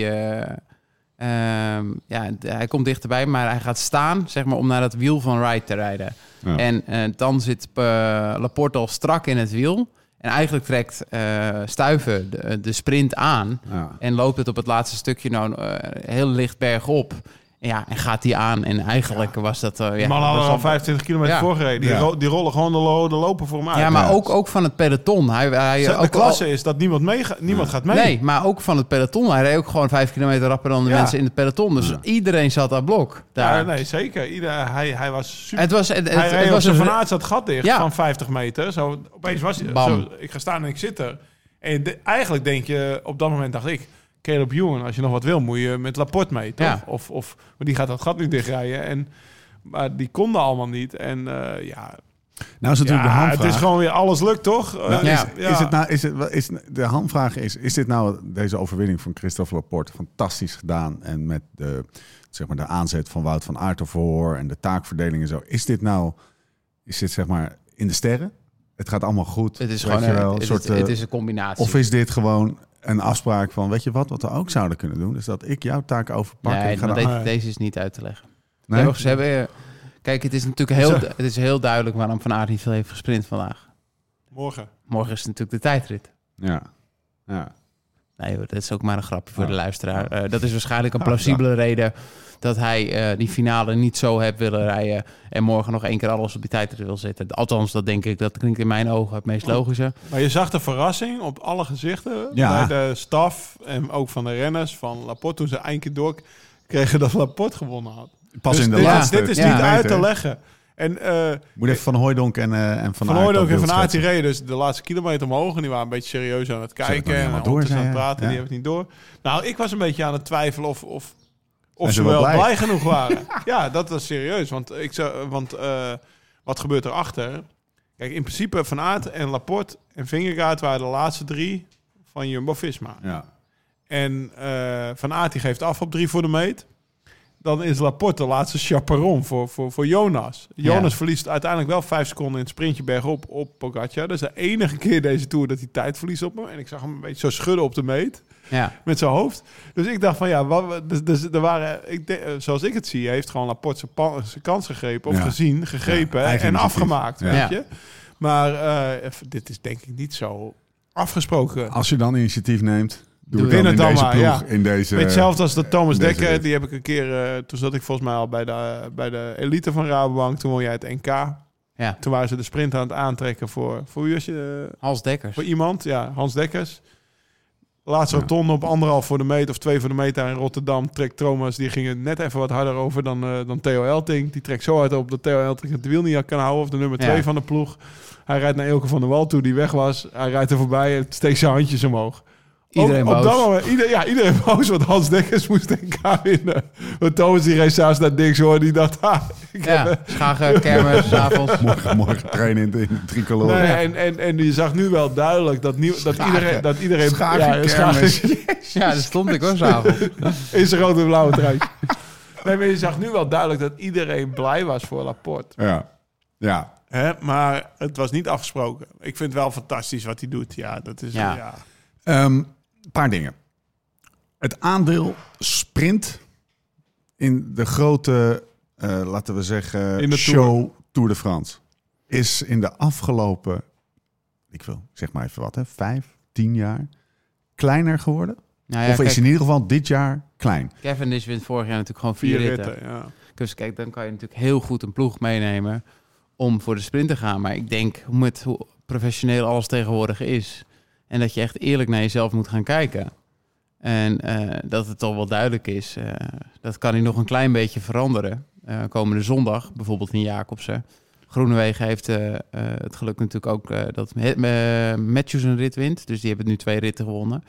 eh, ehm, ja, hij komt dichterbij, maar hij gaat staan zeg maar, om naar dat wiel van Wright te rijden. Ja. En eh, dan zit eh, Laporte al strak in het wiel. En eigenlijk trekt eh, Stuiven de, de sprint aan. Ja. En loopt het op het laatste stukje nou heel licht bergop. Ja, en gaat die aan. En eigenlijk was dat... eh, Die ja, mannen hadden was al al- 25 kilometer Ja. voorgereden. Die, Ja. ro- die rollen gewoon de, lo- de lopen voor hem uit. ja, maar Ja. ook, ook van het peloton. Hij, hij, ook klasse is dat niemand, mee, niemand gaat mee. Nee, maar ook van het peloton. Hij reed ook gewoon vijf kilometer rapper dan de Ja. mensen in het peloton. Dus Ja. iedereen zat aan blok. Daar. Ja, nee, zeker. Ieder, hij, hij was super. Het was, het, het, hij het reed was op een... zijn Van Aert zat gat dicht Ja. van 50 meter. Zo, opeens was hij... Zo, ik ga staan en ik zit er. En de- eigenlijk denk je... Op dat moment dacht ik... Caleb Ewan, als je nog wat wil, moet je met Laporte mee, toch? Ja. Of, of, maar die gaat dat gat nu dichtrijden. En, maar die konden allemaal niet. En eh, ja, Nou is natuurlijk ja de het hamvraag. is gewoon weer alles lukt, toch? Nou, Eh, is, Ja. is het nou, is het, is, de hamvraag is, is dit nou deze overwinning van Christophe Laporte fantastisch gedaan en met de, zeg maar, de aanzet van Wout van Aert ervoor en de taakverdeling en zo. Is dit nou, is dit zeg maar in de sterren? Het gaat allemaal goed. Het is gewoon een, wel, het, soort, het, het eh, is een combinatie. Of is dit gewoon een afspraak van, weet je wat, wat we ook zouden kunnen doen, is dat ik jouw taak overpak. en nee, ik ga maar dan- deze, deze is niet uit te leggen. Nee? ze hebben, eh, kijk, het is natuurlijk heel, het is heel duidelijk waarom Van Aert niet veel heeft gesprint vandaag. Morgen. Morgen is natuurlijk de tijdrit. Ja. ja. Nee, hoor, dat is ook maar een grapje voor de luisteraar. Eh, dat is waarschijnlijk een plausibele reden dat hij eh, die finale niet zo heeft willen rijden en morgen nog één keer alles op die tijd wil zetten. Althans, dat denk ik. Dat klinkt in mijn ogen het meest logische. Maar je zag de verrassing op alle gezichten Ja. bij de staf en ook van de renners van Laporte toen ze keer door kregen dat Laporte gewonnen had. Pas Dus in de dit, laatste dit is niet uit te leggen. En eh Moet even Van Hooijdonk en, eh en Van Van Hooydonk en Van Aert reden dus de laatste kilometer omhoog. En die waren een beetje serieus aan het kijken. En door aan zei het praten. Ja. Die hebben het niet door. Nou, ik was een beetje aan het twijfelen of, of, of ze ze wel blij. blij. genoeg waren. ja, dat was serieus. Want, ik zou, want eh, wat gebeurt erachter? Kijk, in principe Van Aert en Laporte en Vingegaard waren de laatste drie van Jumbo-Visma. Ja. En eh, Van Aert die geeft af op drie voor de meet. Dan is Laporte de laatste chaperon voor, voor, voor Jonas. Jonas Ja. verliest uiteindelijk wel vijf seconden in het sprintje bergop op Pogacar. Dat is de enige keer deze Tour dat hij tijd verliest op hem. En ik zag hem een beetje zo schudden op de meet Ja, met zijn hoofd. Dus ik dacht van ja, wat, dus, dus er waren, ik eh, zoals ik het zie, heeft gewoon Laporte zijn, kans gegrepen. Of Ja. gezien, gegrepen Ja, en afgemaakt. Ja. Weet je? Maar eh, dit is denk ik niet zo afgesproken. Als je dan initiatief neemt, doe, Doe het dan in dan deze maar, ploeg. ja. In deze, Weet je, hetzelfde als de Thomas Dekker, die heb ik een keer, eh, toen zat ik volgens mij al bij de, bij de elite van Rabobank, toen won jij het NK. ja. Toen waren ze de sprint aan het aantrekken voor, voor wie was je? eh, Hans Dekkers. voor iemand, ja, Hans Dekkers. Laatste Ja. rotonde op anderhalf voor de meet of twee voor de meet daar in Rotterdam. Trekt Thomas, die ging er net even wat harder over dan, eh, dan Theo Elting. Die trekt zo hard op dat Theo Elting het wiel niet kan houden. Of de nummer Ja. twee van de ploeg. Hij rijdt naar Elke van der Wal toe, die weg was. Hij rijdt er voorbij en steekt zijn handjes omhoog. Iedereen op, op boos. dat moment, ieder, ja, iedereen boos, want Hans Dekkers moest NK winnen. Want Thomas die reed s'avonds naar niks hoor. Die dacht, ah, ik heb, Ja, schagen, kermis, avonds. Morgen, morgen trainen in de, tricolore. Nee, en, en, en je zag nu wel duidelijk dat, nieuw, dat iedereen... Dat iedereen Schagen, schagen- kermis. Ja, daar stond ik ook s'avonds. in zijn rode en blauwe trui. nee, maar je zag nu wel duidelijk dat iedereen blij was voor Laporte. Ja. Ja. Hè? Maar het was niet afgesproken. Ik vind het wel fantastisch wat hij doet. Ja, dat is... Ja. Ja. Een paar dingen. Het aandeel sprint in de grote, eh, laten we zeggen, In de show Tour. de France is in de afgelopen, ik wil zeg maar even wat, hè, vijf, tien jaar kleiner geworden. Nou ja, of is in ieder geval dit jaar klein. Cavendish wint vorig jaar natuurlijk gewoon vier, Vier ritten. ritten, ja. Dus kijk, dan kan je natuurlijk heel goed een ploeg meenemen om voor de sprint te gaan. Maar ik denk, met hoe professioneel alles tegenwoordig is... en dat je echt eerlijk naar jezelf moet gaan kijken... en eh, dat het toch wel duidelijk is... eh, dat kan hij nog een klein beetje veranderen. Eh, komende zondag, bijvoorbeeld in Jacobsen. Groenewegen heeft het geluk natuurlijk ook dat Matthews een rit wint. Dus die hebben nu twee ritten gewonnen.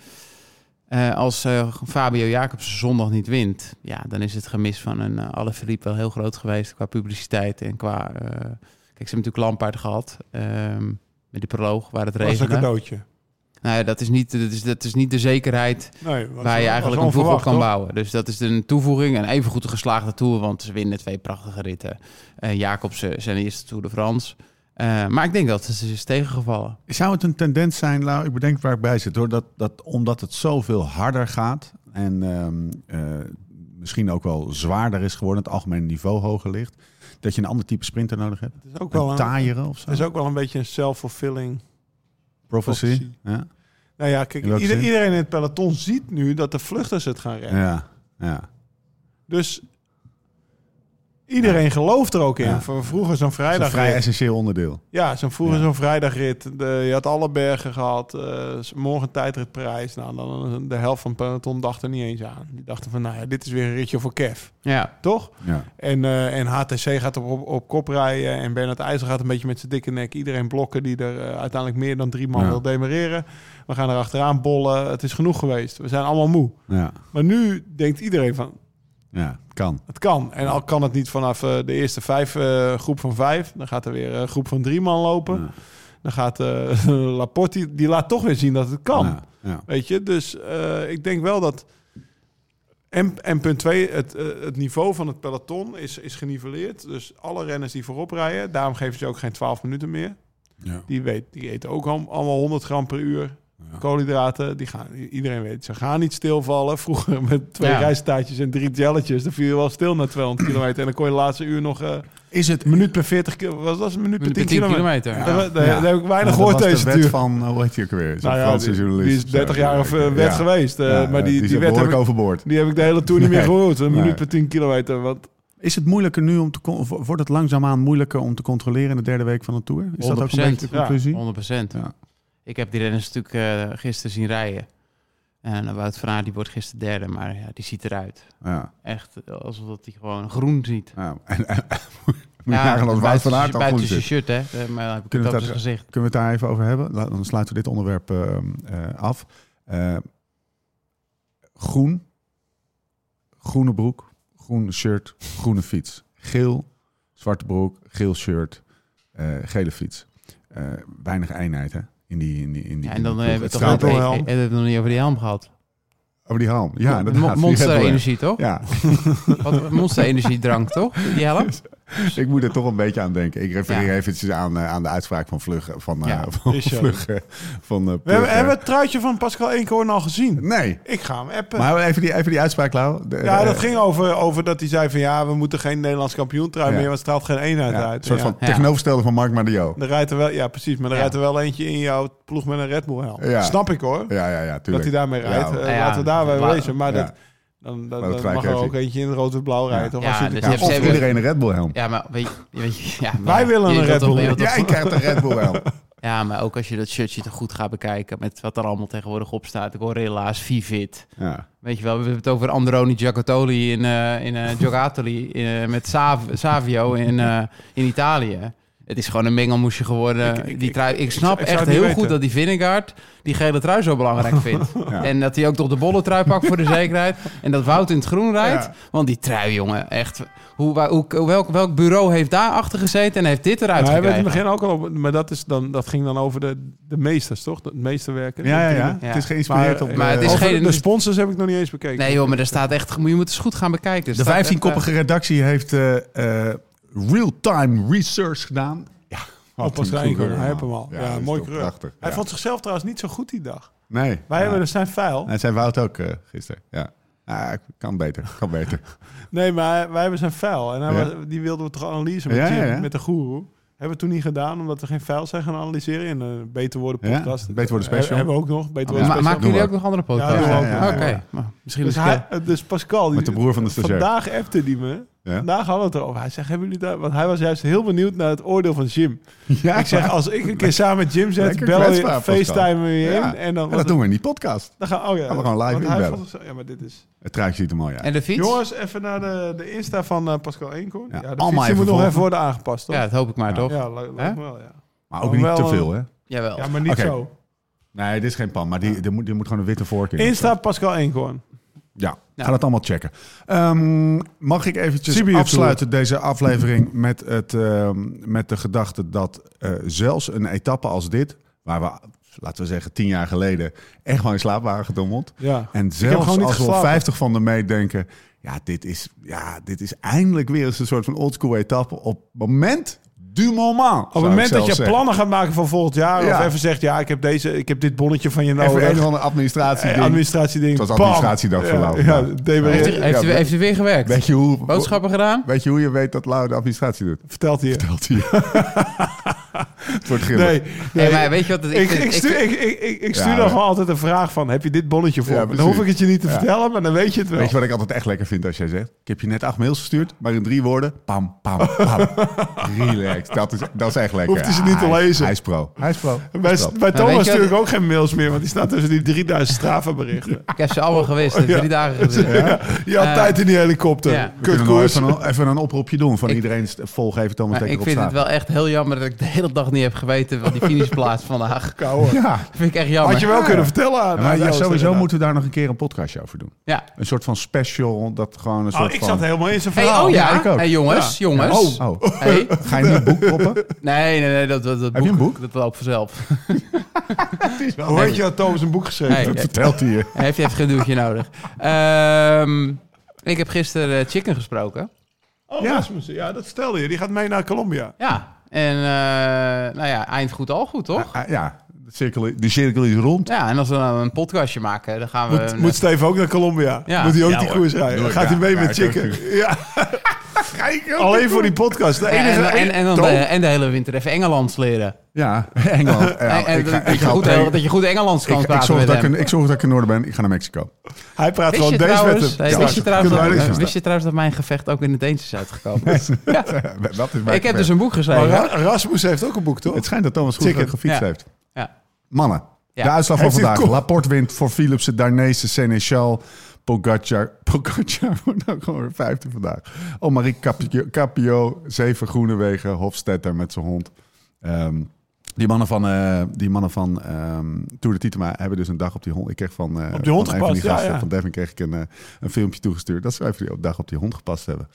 Als Fabio Jacobsen zondag niet wint, ja, dan is het gemis van een uh, Alaphilippe wel heel groot geweest qua publiciteit en qua. kijk, ze hebben natuurlijk Lampaard gehad ehm, met die proloog waar het Dat was een regende. cadeautje. Nou ja, dat is niet, dat is, dat is niet de zekerheid Nee, waar je eigenlijk een ploeg op kan hoor. bouwen. Dus dat is een toevoeging en even goed een geslaagde tour, want ze winnen twee prachtige ritten. Eh Jacobsen zijn eerste Tour de France. Eh, maar ik denk dat het is tegengevallen. Zou het een tendens zijn, Lau, ik bedenk waar ik bij zit, hoor, dat, dat omdat het zoveel harder gaat en ehm, eh, misschien ook wel zwaarder is geworden, het algemene niveau hoger ligt, dat je een ander type sprinter nodig hebt? Het is ook wel Een een, taaieren of zo? het is ook wel een beetje een self-fulfilling. Prophecy? prophecy. Ja. Nou ja, kijk, In ieder- iedereen in het peloton ziet nu dat de vluchters het gaan rennen. Ja. ja. Dus iedereen gelooft er ook in. Ja. Vroeger zo'n Dat is een vrijdag. vrij essentieel onderdeel. Ja, zo'n vroeger Ja. zo'n vrijdagrit. De, je had alle bergen gehad. eh, morgen tijdritprijs. Nou, dan de helft van het peloton dacht er niet eens aan. Die dachten van, nou ja, dit is weer een ritje voor Kev. Ja, Toch? Ja. En, eh, en HTC gaat op, op, op kop rijden. En Bernard IJzer gaat een beetje met zijn dikke nek iedereen blokken die er eh, uiteindelijk meer dan drie man Ja. wil demereren. We gaan er achteraan bollen. Het is genoeg geweest. We zijn allemaal moe. Ja. Maar nu denkt iedereen van, ja, kan. het kan. En al kan het niet vanaf eh, de eerste vijf eh, groep van vijf. Dan gaat er weer een groep van drie man lopen. Ja. Dan gaat eh Laporte, die, die laat toch weer zien dat het kan. Ja. Ja. Weet je, dus eh, ik denk wel dat... En, en punt twee, het, eh, het niveau van het peloton is, is geniveleerd. Dus alle renners die voorop rijden, daarom geven ze ook geen 12 minuten meer. Ja. Die, weet, die eten ook al- allemaal 100 gram per uur. Ja. Koolhydraten, die gaan, iedereen weet, ze gaan niet stilvallen. Vroeger met twee Ja. rijstaartjes en drie jelletjes, dan viel je wel stil na 200 kilometer. En dan kon je de laatste uur nog, eh, Is het... Een minuut per 40 kilo. Wat was het? Een minuut per 10 10 kilometer? kilometer. Daar, daar- Ja. daar heb ik weinig dat gehoord deze de wet van, hoe heet die ook weer? Nou ja, die, journalist. die is 30 jaar of eh, wet Ja. geweest. eh, Ja, maar die, die, die, wet heb ik, overboord. die heb ik de hele tour niet meer gehoord. Een Nee. minuut per 10 kilometer. Want Is het moeilijker nu om te... Wordt het langzaamaan moeilijker om te controleren in de derde week van de Tour? Is dat ook een 100%. beetje de Ja. conclusie? 100%. Ja. Ik heb die renners natuurlijk eh, gisteren zien rijden. En Wout van Aert die wordt gisteren derde, maar ja, die ziet eruit. Ja. Echt alsof dat hij gewoon groen ziet. ja. En, en- moet je nagaan als Wout van Aert al zijn zit. shirt, hè. Eh, Maar heb ik Kunnen het we zijn gezicht. Kunnen we het daar even over hebben? Laat- Dan sluiten we dit onderwerp eh, eh, af. Eh, groen, groene broek, groene shirt, groene fiets. Geel, zwarte broek, geel shirt, eh, gele fiets. Eh, weinig eenheid hè? In die, in die, in die, Ja, en dan hebben we Het toch we hebben het nog niet over die helm gehad. over die helm. Ja, inderdaad. Mo- Die Monster Red Bull. Energie, toch? Ja, Wat, Monster Energie drank, toch? Die helm? ik moet er toch een beetje aan denken. Ik refereer Ja. eventjes aan, eh, aan de uitspraak van Vlug. Van, Ja, van. Vlug. eh, van, eh, we hebben, het truitje van Pascal Eenkhoorn al gezien. Nee, Ik ga hem appen. maar even die, even die uitspraak, Lau. De- ja, dat ging over, over dat hij zei van ja, we moeten geen Nederlands kampioen trui Ja. meer, want het straalt geen eenheid ja, uit. Een soort van Ja. tegenovergestelde van Mark Madio. Er rijdt er wel, ja, precies, maar er rijdt er wel eentje in jouw ploeg met een Red Bull helm. Snap ik hoor, Ja, ja, ja, dat tuurlijk. hij daarmee rijdt. Laten we daarbij wezen. Maar dat, dan, dan, dan mag er ook eentje in rood-wit-blauw rijden. toch? Ja, Als je dus het- je hebt- Of ze hebben- iedereen een Red Bull helm. Ja, maar weet je... Weet je ja, maar Wij willen een Red Bull. toch- Jij krijgt een Red Bull helm. Ja, maar ook als je dat shirtje toch goed gaat bekijken... met wat er allemaal tegenwoordig op staat. Gorilla's, Vivit. Ja. Weet je wel, we hebben het over Androni Giacottoli in, eh in eh, Giocattoli in, met Sav- Savio in, eh, in Italië. Het is gewoon een mengelmoesje geworden. Ik- ik- die ik- trui, ik snap ik echt heel weten. goed dat die Vingegaard die gele trui zo belangrijk vindt. Ja. En dat hij ook toch de bolle trui pakt voor de zekerheid. En dat Wout in het groen rijdt. Ja. Want die trui, jongen, echt... Hoe, waar- hoe, welk, welk bureau heeft daar achter gezeten en heeft dit eruit hij werd in gekregen? het begin ook al op, maar dat, is dan, dat ging dan over de, de meesters, toch? Het meesterwerken. Ja, ja, ja. Ja. Het is geïnspireerd Maar, op Maar de, het is geen- de sponsors heb ik nog niet eens bekeken. Nee joh, maar er staat echt... Je moet het eens goed gaan bekijken. Er de staat echt, 15-koppige redactie heeft eh, eh, real-time research gedaan. Ja, wat Op een hij heeft hem al. Ja, mooi. Prachtig. Hij ja. vond zichzelf trouwens niet zo goed die dag. Nee. Wij ja. hebben dus zijn vuil. En zijn Wout ook eh, gisteren. Ja. Ah, kan beter, kan beter. Nee, maar wij hebben zijn vuil. En hij Ja. was- die wilden we toch analyse met, Ja, Jim, ja, ja. met de goeroe. Hebben we toen niet gedaan, omdat we geen vuil zijn gaan analyseren in een Beter Worden Ja, podcast. Beter Worden special. Hebben we ook nog. Beter Ja, Worden special. maken jullie ook nog andere podcasts? Ja, ja, ja, ja. Oké. Misschien Dus, is hij, dus Pascal, die, Met de broer van de stagiair. vandaag appte die me. Ja? Vandaag hadden we het erover. Hij zegt, hebben jullie daar... Want hij was juist heel benieuwd naar het oordeel van Jim. Ja, ik zeg, als ik een keer samen met Jim zet, Lekker bellen we, kwetsbaar, Pascal. facetimen we je Ja. in. En dan, En dat doen we in die podcast. Dan gaan, oh ja. Gaan we gewoon live Want hij inbellen. vond het zo- Ja, maar dit is... Het truitje ziet er mooi uit. En de fiets? Jongens, even naar de, de Insta van eh, Pascal Eenkoorn. Ja, Ja, de allemaal fiets die moet nog even worden aangepast, toch? Ja, dat hoop ik maar, Ja. toch? Ja, wel, ja. maar ook niet te een- veel, hè? Jawel. Ja, maar niet zo. Nee, dit is geen pan, maar die, er, moet, moet gewoon een witte vork in. Insta Pascal Eenkoorn. Ja, Ja. ga dat allemaal checken. Ehm, mag ik eventjes afsluiten deze aflevering met, het, ehm, met de gedachte dat eh, zelfs een etappe als dit, waar we, laten we zeggen, tien jaar geleden echt gewoon in slaap waren gedommeld. Ja. En zelfs als we op geslapen. 50 van de meet denken, ja dit, is, ja, dit is eindelijk weer eens een soort van oldschool etappe op het moment du moment. Op het moment dat je plannen gaat maken voor volgend jaar, Ja. of even zegt, ja, ik heb, deze, ik heb dit bonnetje van je nodig. Even een of andere administratie. Eh, administratie ding. Het was administratiedag voor Lau. Ja, Heeft, hij, heeft, hij, heeft hij weer gewerkt? Weet je hoe, Boodschappen gedaan? weet je hoe je weet dat Lau de administratie doet? vertelt hij je. Vertelt hij. het wordt grillig. Nee, Nee, maar weet je wat? het- Ik, vind- ik, stuur, ik, ik, ik, ik stuur Ja, dan gewoon altijd een vraag van, heb je dit bonnetje voor Ja. Dan hoef ik het je niet te Ja. vertellen, maar dan weet je het wel. Weet je wat ik altijd echt lekker vind als jij zegt? Ik heb je net acht mails gestuurd, maar in drie woorden. Pam, pam, pam. Relax. Dat is, dat is echt lekker. Hoeft hij ze niet te lezen. Hij is pro. Hij is pro. Bij, is pro. bij weet Thomas stuur ik ook geen mails meer, want die staat tussen die 3000 Strava berichten. Ik heb ze allemaal gewist. Ik Ja. drie dagen. Ja? Je had Eh, tijd in die helikopter. Kutkoers. even, een- even een oproepje doen van Ik- iedereen. Volg even Thomas Dekker ik op vind het wel echt heel jammer dat ik hele dag niet heb geweten wat die finishplaats vandaag. Kouwe. Ja. Dat vind ik echt jammer. Had je wel kunnen vertellen aan Ja, maar aan ja, Joost, sowieso inderdaad. moeten we daar nog een keer een podcastje over doen. Ja. Een soort van special, dat gewoon een soort Oh, ik van... zat helemaal in zijn Hey, verhaal. oh ja. Ja, ik ook. Hey, jongens, Ja. jongens. Oh, Hey. ga je niet een boek proppen? Nee, nee, nee. Dat, dat, dat Heb je een boek? Dat loopt vanzelf. Hoe weet je dat Thomas een boek geschreven Hey. heeft? Dat vertelt hij je. Hij heeft even geen duwtje nodig. Ehm, ik heb gisteren eh, Chicken gesproken. Oh, Ja. Rasmussen. Ja, dat stelde je. Die gaat mee naar Colombia. Ja. En eh, nou ja, eind goed al goed, toch? Ah, Ja, de cirkel, de cirkel is rond. Ja, en als we nou een podcastje maken, dan gaan we... Moet, moet Steven ook naar Colombia? Ja. Moet hij ook Ja, die koers rijden? Dan gaat hij ja. mee Ja, met Chicken. Ja. Alleen voor die podcast. De enige... en, en, en, dan de, en de hele winter even Engelands leren. Ja, Engeland. Ja, en, en ik ga- dat, ik je ga goed, twee- dat je goed Engelands kan ik, ik, praten zorg met dat ik, hem. ik zorg dat ik in orde ben. Ik ga naar Mexico. Hij praat Wist gewoon deze met trouwens, hem. hey, Ja, wist, je trouwens wist je trouwens dat mijn gevecht ook in het Deens is uitgekomen? ja. Dat is mijn Ik heb dus een boek geschreven. Ra- Rasmus heeft ook een boek, toch? Het schijnt dat Thomas goed gefietst heeft. Ja. Mannen, de uitslag van vandaag. Laporte wint voor Philipsen, Darnese, Seneschal, Pogacar. Pogacar wordt ook gewoon weer vijfde vandaag. Oh, Marie Capio, Capio zeven Groenewegen, Hofstetter met zijn hond. Ehm, die mannen van, eh, die mannen van ehm, Tour de Titema hebben dus een dag op die hond. Ik kreeg van, eh, Op die hond van van die gepast, ja, ja. van Devin kreeg ik een, eh, een filmpje toegestuurd. Dat ze even een dag op die hond gepast hebben.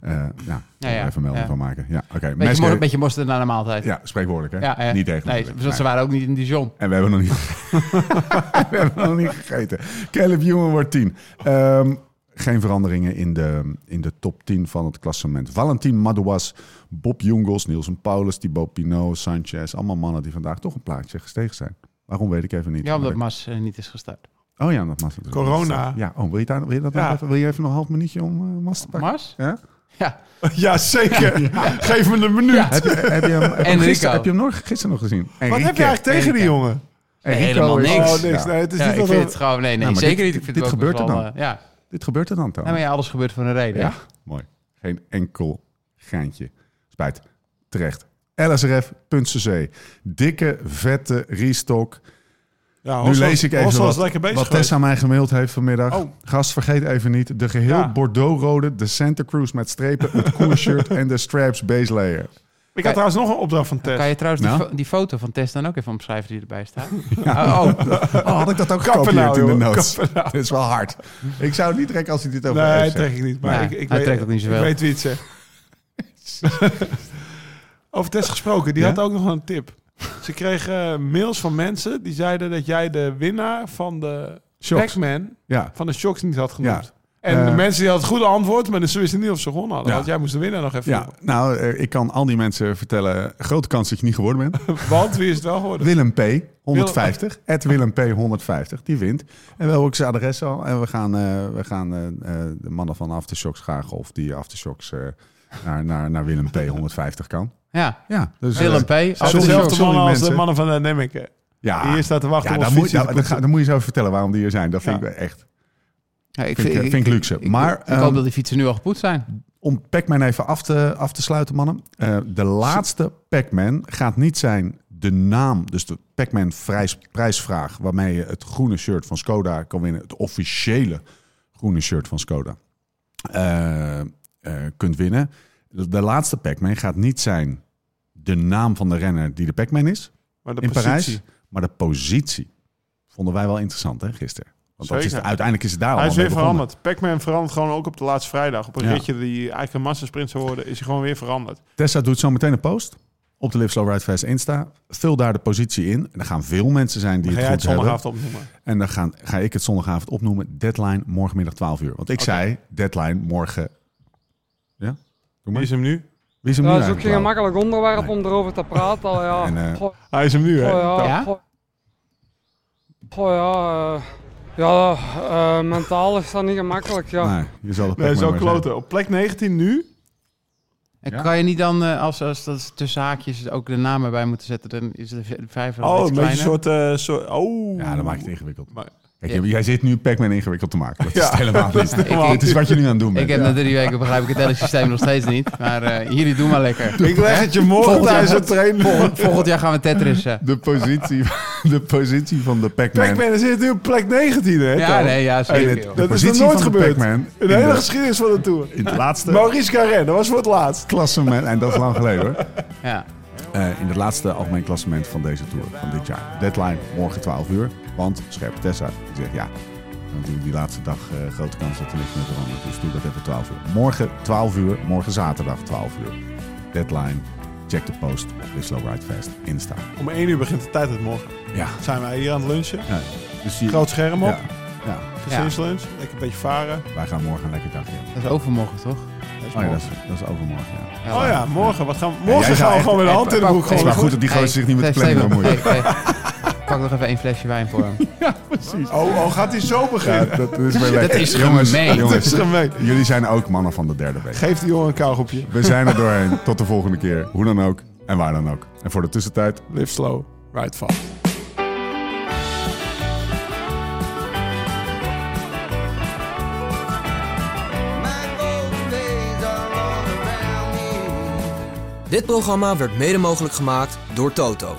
Eh ja, Ja, even melding Ja. van maken. Ja, oké. Beetje, mos, beetje mosterd na de maaltijd. Ja, spreekwoordelijk hè? Ja, Niet tegen. Nee, want ze waren ook niet in Dijon. En we hebben nog niet, we hebben nog niet gegeten. Caleb Ewan wordt 10. Ehm, geen veranderingen in de, in de top 10 van het klassement. Valentin Madouas, Bob Jungels, Nielsen Paulus, Thibaut Pinot, Sanchez. Allemaal mannen die vandaag toch een plaatje gestegen zijn. Waarom weet ik even niet. Ja, omdat Mas eh, niet is gestart. Oh ja, dat Mas natuurlijk. Corona. Ja, oh, wil je, daar, wil je dat Ja. even? Wil je even nog een half minuutje om eh Mas te pakken? Mas? Ja? Ja. Ja, zeker. Geef me een minuut. Heb je, heb je hem, heb gisteren, heb je hem nog, gisteren nog gezien? Wat heb je eigenlijk tegen die jongen? Helemaal niks. Oh, niks. Ja. Nee, het is Ja, niet ik vind het gewoon... Nee, nee, Nou, zeker dit- niet. Ik vind dit het gebeurt er wel, dan. eh, ja. Dit gebeurt er dan, ja, maar ja, alles gebeurt voor een reden. Ja, mooi. Geen enkel geintje. Spijt. Terecht. LSRF.cc. Dikke, vette restock. Ja, Nu lees ik even wat, lekker bezig wat. Tessa mij gemaild heeft vanmiddag. Oh. Gast, vergeet even niet. De geheel Ja. Bordeaux-rode, de Santa Cruz met strepen, het koershirt en de straps base layer. Ik had trouwens nog een opdracht van Tess. Kan je trouwens Nou? die, fo- die foto van Tess dan ook even omschrijven die erbij staat? Oh, oh. Oh, had ik dat ook gekopieerd nou, in de notes? Nou. Dit is wel hard. Ik zou het niet trekken als hij dit over Nee, heeft trek ik niet. Maar ik, ik hij weet, trekt ook niet zoveel. Ik weet wie het zegt. Over Tess gesproken, die Ja? had ook nog een tip. Ze kreeg eh, mails van mensen die zeiden dat jij de winnaar van de. Pac-Man Ja. van de Shocks niet had genoemd. En de Eh, mensen die hadden het goede antwoord, maar ze wisten niet of ze gewonnen hadden. Ja. Want jij moest de winnaar nog even Ja, nou, eh, ik kan al die mensen vertellen. Grote kans dat je niet geworden bent. Want wie is het wel geworden? Willem P. 150. Het Willem P. 150. Die wint. En we hebben ook zijn adres al. En we gaan, eh, we gaan de mannen van Aftershocks graag of die Aftershocks naar, naar, naar Willem P. 150 kan. Ja, Ja, dus, Willem eh, P. Zijn Sorry, dezelfde sorry, mannen als de mannen van de Nemmeke. ja, Die hier staat te wachten ja, dan, moet, dan, te dan, ga- dan moet je zo even vertellen waarom die hier zijn. Dat vind Ja. ik echt. Ja, ik Vind ik, vind ik luxe. Ik, Maar, ik, ehm, hoop dat die fietsen nu al gepoetst zijn. om Pac-Man even af te, af te sluiten, mannen. Eh, de laatste Pac-Man gaat niet zijn de naam, dus de Pac-Man prijs- prijsvraag, waarmee je het groene shirt van Skoda kan winnen. Het officiële groene shirt van Skoda. eh, eh, kunt winnen. De, laatste Pac-Man gaat niet zijn de naam van de renner die de Pac-Man is Maar de in positie. Parijs, maar de positie. Vonden wij wel interessant, hè, gisteren. Want dat is, uiteindelijk is het daar Hij al is mee weer veranderd. Pac-Man verandert gewoon ook op de laatste vrijdag. Op een Ja. ritje die eigenlijk een massasprint zou worden, is hij gewoon weer veranderd. Tessa doet zo meteen een post op de Live Slow Ride Fast Insta. Vul daar de positie in. En er gaan veel mensen zijn die het het goed hebben. zondagavond opnoemen. En dan gaan, ga ik het zondagavond opnoemen. Deadline morgenmiddag 12 uur. Want ik zei deadline morgen... Ja? Wie is hem nu? Wie is hem Ja, nu dat is ook geen eigenlijk, gemakkelijk onderwerp Nee. om erover te praten. al, Ja. En, eh, Goh, Hij is hem nu, hè? goh, ja. Ja? Goh, goh, ja. eh, ja, eh, mentaal is dat niet gemakkelijk. Ja. Nee, je zal het Nee, zo kloten. Op plek 19 nu. En Ja. kan je niet dan, eh, als, als dat tussen haakjes ook de naam erbij moeten zetten, dan is de v- de vijver Oh, iets een beetje een kleiner. soort... eh, soort oh. Ja, dan maak je het ingewikkeld. Maar- Kijk, Ja. jij zit nu Pac-Man ingewikkeld te maken. Dat is het helemaal niet. Dit is wat je nu aan het doen bent. Ik heb Ja. na drie weken begrijp ik het hele systeem nog steeds niet. Maar eh, jullie doen maar lekker. Ik leg het je morgen tijdens het trainen. Volgend, volgend jaar gaan we Tetrissen. De positie, de positie van de Pac-Man. Pac-Man zit nu op plek 19, hè? Ja, nee, ja, zeker. dat is nog nooit gebeurd. In de hele de- geschiedenis van de Tour. In het laatste Maurice Carré, dat was voor het laatst. klassement, en dat is lang geleden hoor. Ja. Eh, in het laatste algemeen klassement van deze Tour van dit jaar. Deadline morgen 12 uur. Want Scherpe Tessa die zegt ja, natuurlijk die laatste dag eh, grote kans dat er niks meer verandert. Dus doe dat even 12 uur. Morgen 12 uur, morgen zaterdag 12 uur. Deadline, check de post op de Slow Ride Fest Insta. Om 1 uur begint de tijd het morgen. Ja, Zijn wij hier aan het lunchen. ja. Dus Groot scherm op. ja, ja, Gezinslunch. Lekker een beetje varen. wij gaan morgen een lekker dagje. Dat is overmorgen, toch? Dat is Oh ja, dat is, dat is overmorgen, ja. Oh ja, morgen. Wat gaan morgen gaan we gewoon met de hand in de broek. Het is maar goed dat die gozer zich niet met de planning bemoeit. Pak nog even één flesje wijn voor hem. Oh, oh, gaat hij zo Ja, beginnen? dat is wel lekker. is jongens, gemeen. jongens, Dat is gemeen. jullie zijn ook mannen van de derde week. Geef die jongen een kauwgopje. We zijn er doorheen. Tot de volgende keer. Hoe dan ook en waar dan ook. En voor de tussentijd, Live slow, ride fast. Dit programma werd mede mogelijk gemaakt door Toto.